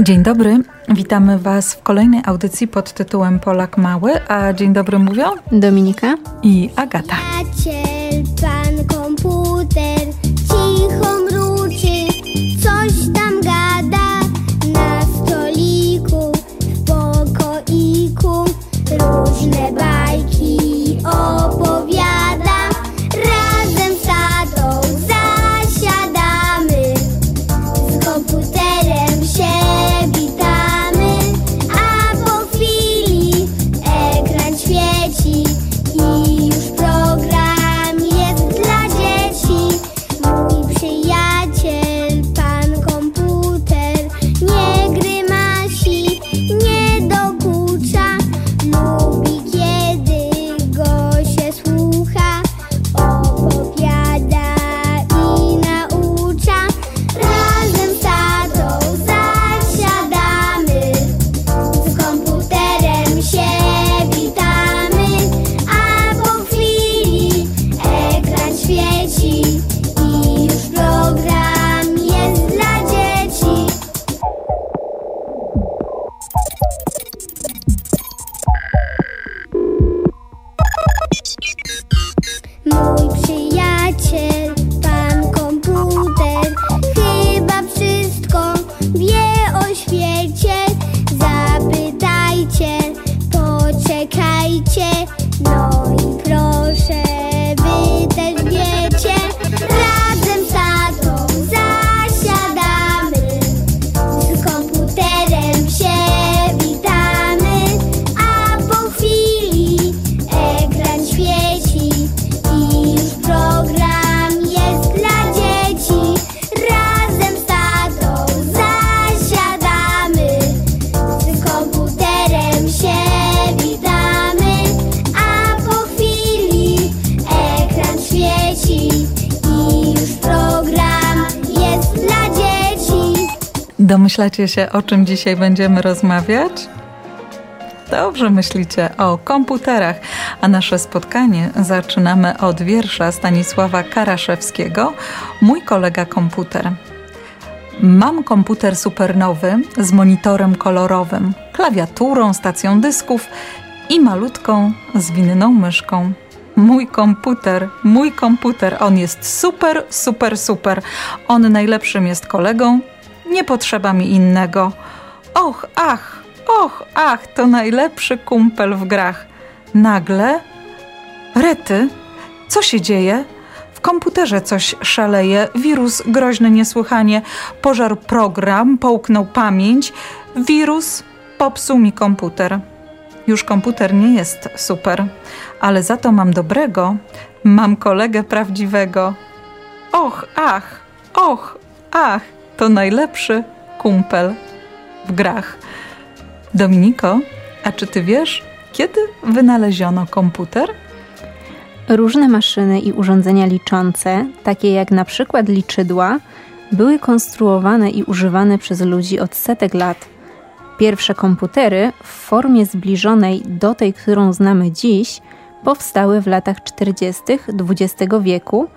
Dzień dobry, witamy Was w kolejnej audycji pod tytułem Polak Mały, a dzień dobry mówią Dominika i Agata. Przyjaciel, Domyślacie się, o czym dzisiaj będziemy rozmawiać? Dobrze myślicie o komputerach, a nasze spotkanie zaczynamy od wiersza Stanisława Karaszewskiego Mój kolega komputer. Mam komputer supernowy z monitorem kolorowym, klawiaturą, stacją dysków i malutką, zwinną myszką. Mój komputer, mój komputer, on jest super, super, super. On najlepszym jest kolegą, nie potrzeba mi innego. Och, ach, och, ach, to najlepszy kumpel w grach. Nagle, rety, co się dzieje? W komputerze coś szaleje, wirus groźny niesłychanie, pożarł program, połknął pamięć, wirus popsuł mi komputer. Już komputer nie jest super, ale za to mam dobrego, mam kolegę prawdziwego. Och, ach, och, ach, to najlepszy kumpel w grach. Dominiko, a czy ty wiesz, kiedy wynaleziono komputer? Różne maszyny i urządzenia liczące, takie jak na przykład liczydła, były konstruowane i używane przez ludzi od setek lat. Pierwsze komputery w formie zbliżonej do tej, którą znamy dziś, powstały w latach 40. XX wieku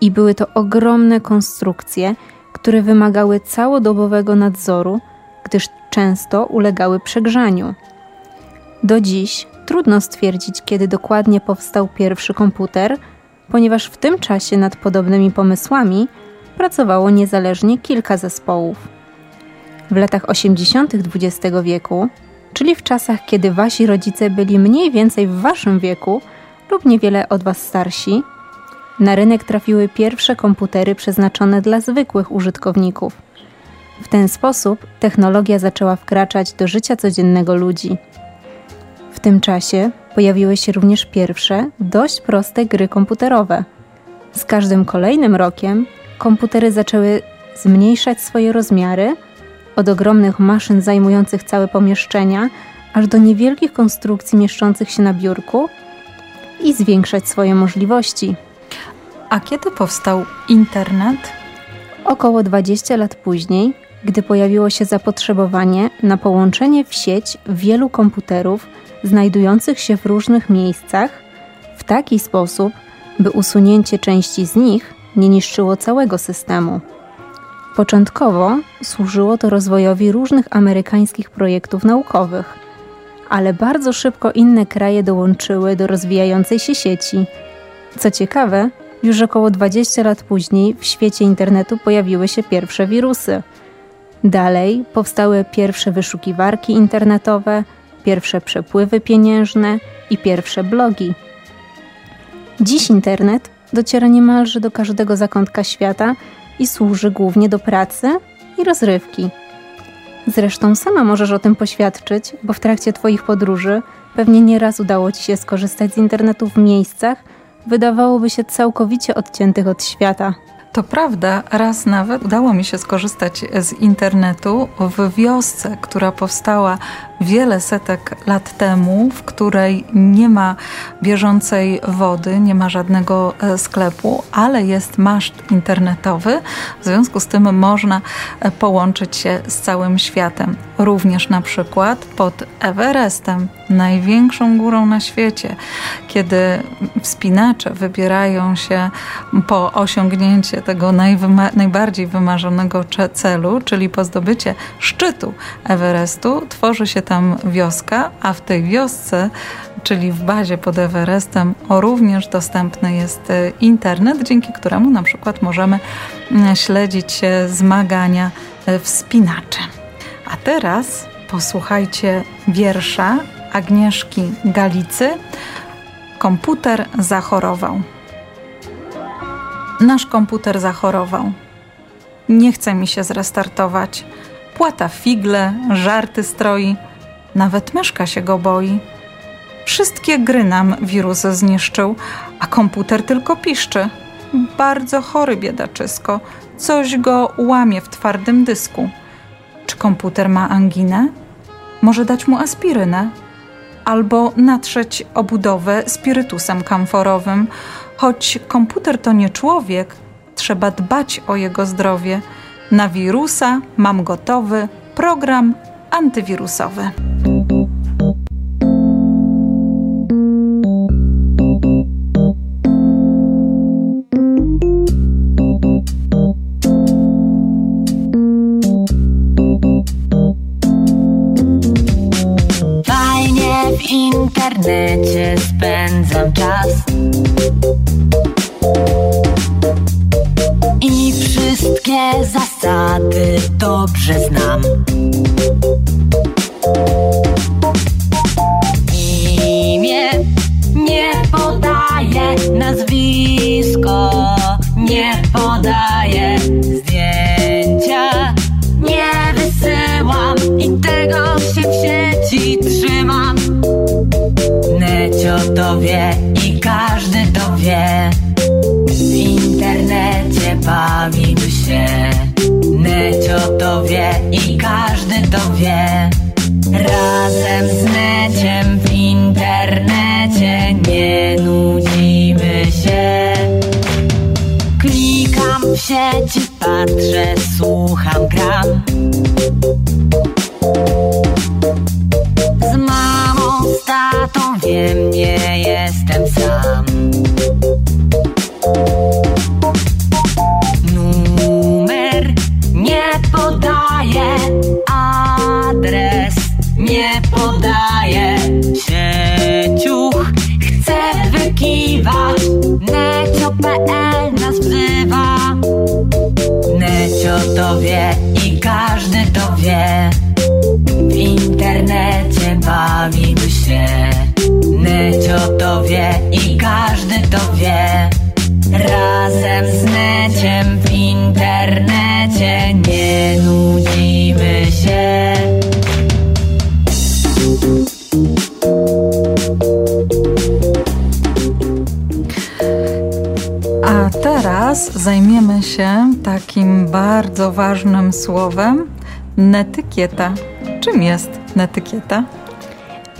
i były to ogromne konstrukcje, które wymagały całodobowego nadzoru, gdyż często ulegały przegrzaniu. Do dziś trudno stwierdzić, kiedy dokładnie powstał pierwszy komputer, ponieważ w tym czasie nad podobnymi pomysłami pracowało niezależnie kilka zespołów. W latach 80. XX wieku, czyli w czasach, kiedy wasi rodzice byli mniej więcej w waszym wieku lub niewiele od was starsi, na rynek trafiły pierwsze komputery przeznaczone dla zwykłych użytkowników. W ten sposób technologia zaczęła wkraczać do życia codziennego ludzi. W tym czasie pojawiły się również pierwsze, dość proste gry komputerowe. Z każdym kolejnym rokiem komputery zaczęły zmniejszać swoje rozmiary od ogromnych maszyn zajmujących całe pomieszczenia, aż do niewielkich konstrukcji mieszczących się na biurku i zwiększać swoje możliwości. A kiedy powstał internet? Około 20 lat później, gdy pojawiło się zapotrzebowanie na połączenie w sieć wielu komputerów znajdujących się w różnych miejscach w taki sposób, by usunięcie części z nich nie niszczyło całego systemu. Początkowo służyło to rozwojowi różnych amerykańskich projektów naukowych, ale bardzo szybko inne kraje dołączyły do rozwijającej się sieci. Co ciekawe, już około 20 lat później w świecie internetu pojawiły się pierwsze wirusy. Dalej powstały pierwsze wyszukiwarki internetowe, pierwsze przepływy pieniężne i pierwsze blogi. Dziś internet dociera niemalże do każdego zakątka świata i służy głównie do pracy i rozrywki. Zresztą sama możesz o tym poświadczyć, bo w trakcie Twoich podróży pewnie nieraz udało Ci się skorzystać z internetu w miejscach, wydawałoby się całkowicie odciętych od świata. To prawda, raz nawet udało mi się skorzystać z internetu w wiosce, która powstała wiele setek lat temu, w której nie ma bieżącej wody, nie ma żadnego e, sklepu, ale jest maszt internetowy. W związku z tym można e, połączyć się z całym światem. Również na przykład pod Everestem, największą górą na świecie, kiedy wspinacze wybierają się po osiągnięcie tego najbardziej wymarzonego celu, czyli po zdobycie szczytu Everestu, tworzy się tam wioska, a w tej wiosce, czyli w bazie pod Everestem, również dostępny jest e, internet, dzięki któremu na przykład możemy mm, śledzić zmagania e, wspinaczy. A teraz posłuchajcie wiersza Agnieszki Galicy. Komputer zachorował. Nasz komputer zachorował. Nie chce mi się zrestartować. Płata figle, żarty stroi, nawet myszka się go boi. Wszystkie gry nam wirus zniszczył, a komputer tylko piszczy. Bardzo chory biedaczysko, coś go łamie w twardym dysku. Czy komputer ma anginę? Może dać mu aspirynę? Albo natrzeć obudowę spirytusem kamforowym. Choć komputer to nie człowiek, trzeba dbać o jego zdrowie. Na wirusa mam gotowy program antywirusowy. Internecie spędzam czas. I wszystkie zasady dobrze znam to wie i każdy to wie. W internecie bawimy się Necio to wie i każdy to wie. Razem z neciem w internecie nie nudzimy się. Klikam w sieci, patrzę, słucham, gram ważnym słowem netykieta. Czym jest netykieta?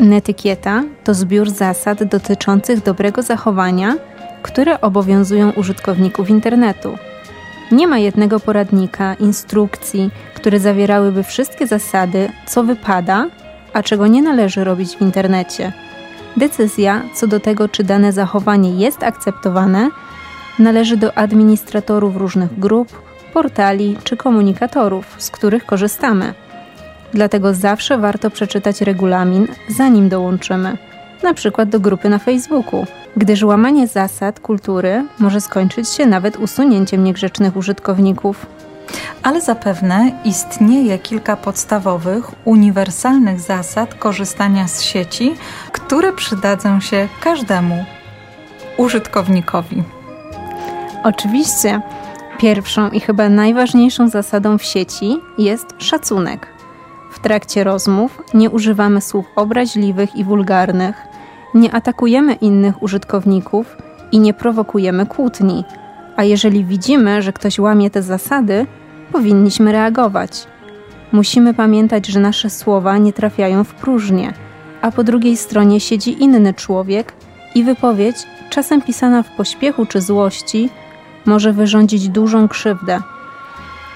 Netykieta to zbiór zasad dotyczących dobrego zachowania, które obowiązują użytkowników internetu. Nie ma jednego poradnika, instrukcji, które zawierałyby wszystkie zasady, co wypada, a czego nie należy robić w internecie. Decyzja co do tego, czy dane zachowanie jest akceptowane, należy do administratorów różnych grup, portali czy komunikatorów, z których korzystamy. Dlatego zawsze warto przeczytać regulamin, zanim dołączymy, na przykład do grupy na Facebooku, gdyż łamanie zasad kultury może skończyć się nawet usunięciem niegrzecznych użytkowników. Ale zapewne istnieje kilka podstawowych, uniwersalnych zasad korzystania z sieci, które przydadzą się każdemu użytkownikowi. Oczywiście, pierwszą i chyba najważniejszą zasadą w sieci jest szacunek. W trakcie rozmów nie używamy słów obraźliwych i wulgarnych, nie atakujemy innych użytkowników i nie prowokujemy kłótni. A jeżeli widzimy, że ktoś łamie te zasady, powinniśmy reagować. Musimy pamiętać, że nasze słowa nie trafiają w próżnię, a po drugiej stronie siedzi inny człowiek i wypowiedź, czasem pisana w pośpiechu czy złości, może wyrządzić dużą krzywdę.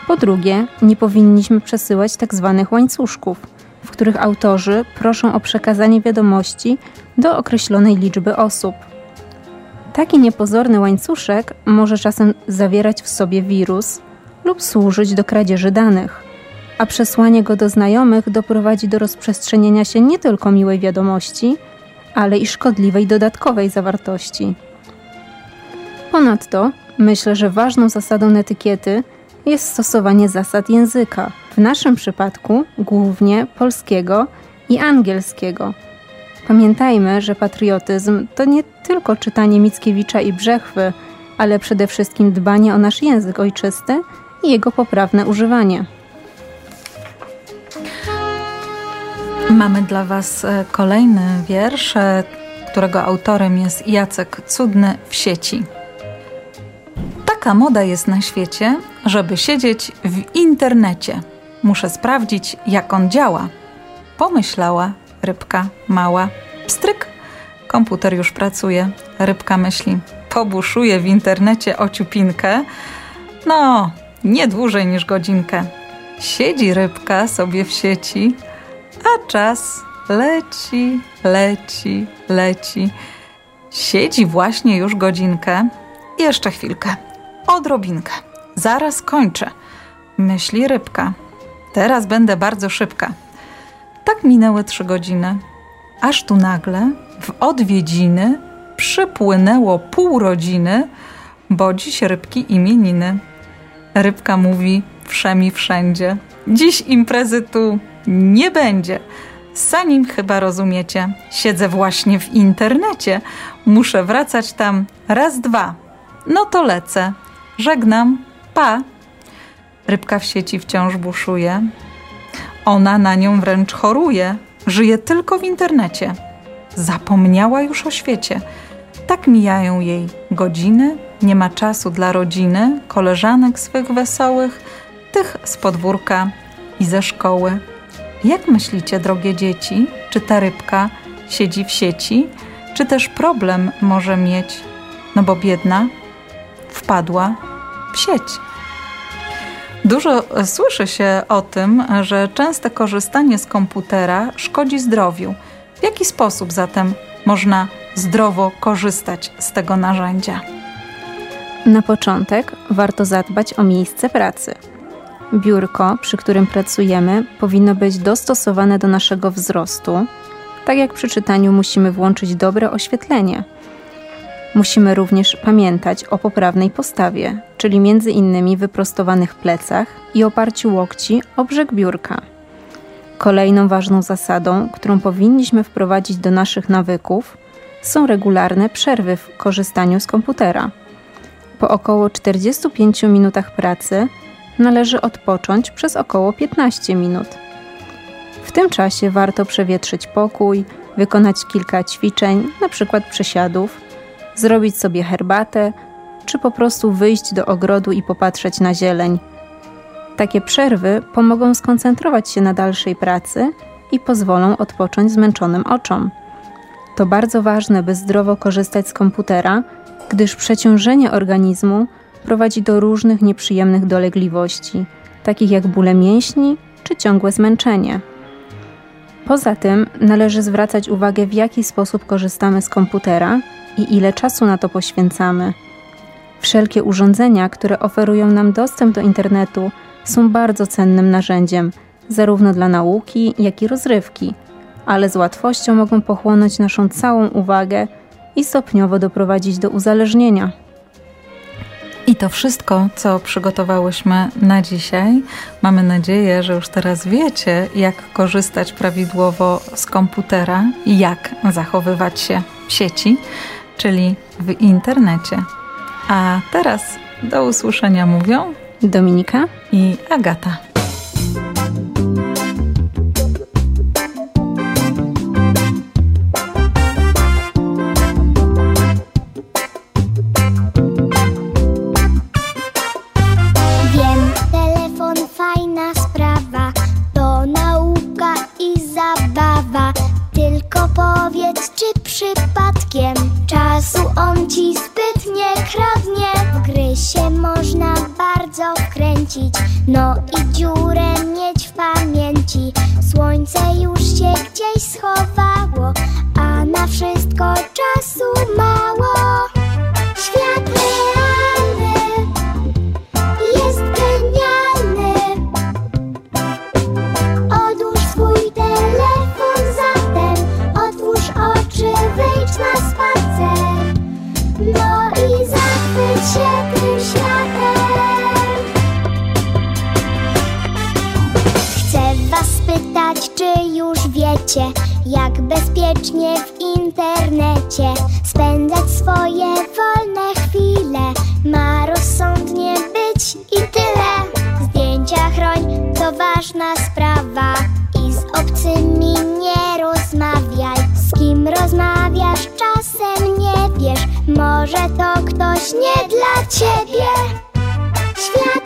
Po drugie, nie powinniśmy przesyłać tzw. Tak łańcuszków, w których autorzy proszą o przekazanie wiadomości do określonej liczby osób. Taki niepozorny łańcuszek może czasem zawierać w sobie wirus lub służyć do kradzieży danych, a przesłanie go do znajomych doprowadzi do rozprzestrzenienia się nie tylko miłej wiadomości, ale i szkodliwej dodatkowej zawartości. Ponadto myślę, że ważną zasadą etykiety jest stosowanie zasad języka, w naszym przypadku głównie polskiego i angielskiego. Pamiętajmy, że patriotyzm to nie tylko czytanie Mickiewicza i Brzechwy, ale przede wszystkim dbanie o nasz język ojczysty i jego poprawne używanie. Mamy dla Was e, kolejny wiersz, e, którego autorem jest Jacek Cudny w sieci. Taka moda jest na świecie, żeby siedzieć w internecie. Muszę sprawdzić, jak on działa. Pomyślała rybka mała. Pstryk, komputer już pracuje. Rybka myśli, pobuszuję w internecie ociupinkę. No, nie dłużej niż godzinkę. Siedzi rybka sobie w sieci, a czas leci, leci, leci. Siedzi właśnie już godzinkę. Jeszcze chwilkę, odrobinkę. Zaraz kończę. Myśli rybka. Teraz będę bardzo szybka. Tak minęły trzy godziny, aż tu nagle w odwiedziny przypłynęło pół rodziny, bo dziś rybki imieniny. Rybka mówi wszemi wszędzie. Dziś imprezy tu nie będzie. Zanim chyba rozumiecie, siedzę właśnie w internecie. Muszę wracać tam raz, dwa. No to lecę. Żegnam. Pa. Rybka w sieci wciąż buszuje. Ona na nią wręcz choruje. Żyje tylko w internecie. Zapomniała już o świecie. Tak mijają jej godziny, nie ma czasu dla rodziny, koleżanek swych wesołych, tych z podwórka i ze szkoły. Jak myślicie, drogie dzieci, czy ta rybka siedzi w sieci, czy też problem może mieć, no bo biedna wpadła w sieć? Dużo słyszy się o tym, że częste korzystanie z komputera szkodzi zdrowiu. W jaki sposób zatem można zdrowo korzystać z tego narzędzia? Na początek warto zadbać o miejsce pracy. Biurko, przy którym pracujemy, powinno być dostosowane do naszego wzrostu. Tak jak przy czytaniu musimy włączyć dobre oświetlenie. Musimy również pamiętać o poprawnej postawie, czyli między innymi wyprostowanych plecach i oparciu łokci o brzeg biurka. Kolejną ważną zasadą, którą powinniśmy wprowadzić do naszych nawyków, są regularne przerwy w korzystaniu z komputera. Po około 45 minutach pracy należy odpocząć przez około 15 minut. W tym czasie warto przewietrzyć pokój, wykonać kilka ćwiczeń, np. przysiadów, zrobić sobie herbatę, czy po prostu wyjść do ogrodu i popatrzeć na zieleń. Takie przerwy pomogą skoncentrować się na dalszej pracy i pozwolą odpocząć zmęczonym oczom. To bardzo ważne, by zdrowo korzystać z komputera, gdyż przeciążenie organizmu prowadzi do różnych nieprzyjemnych dolegliwości, takich jak bóle mięśni czy ciągłe zmęczenie. Poza tym należy zwracać uwagę, w jaki sposób korzystamy z komputera i ile czasu na to poświęcamy. Wszelkie urządzenia, które oferują nam dostęp do internetu, są bardzo cennym narzędziem, zarówno dla nauki, jak i rozrywki, ale z łatwością mogą pochłonąć naszą całą uwagę i stopniowo doprowadzić do uzależnienia. I to wszystko, co przygotowałyśmy na dzisiaj. Mamy nadzieję, że już teraz wiecie, jak korzystać prawidłowo z komputera i jak zachowywać się w sieci, czyli w internecie. A teraz do usłyszenia mówią Dominika i Agata. To ważna sprawa. I z obcymi nie rozmawiaj. Z kim rozmawiasz, czasem nie wiesz. Może to ktoś nie dla ciebie. Świat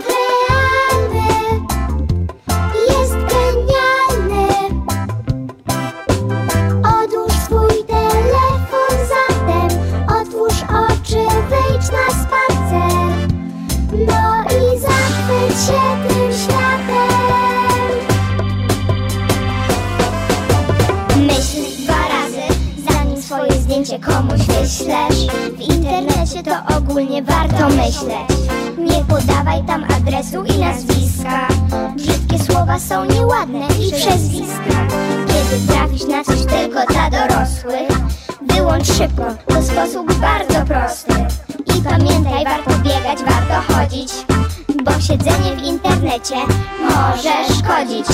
zdjęcie komuś wyślesz. W internecie to ogólnie warto myśleć. Nie podawaj tam adresu i nazwiska. Brzydkie słowa są nieładne i przezwiska. Kiedy trafisz na coś tylko dla dorosłych, wyłącz szybko, to sposób bardzo prosty. I pamiętaj, warto biegać, warto chodzić, bo siedzenie w internecie. Może szkodzić.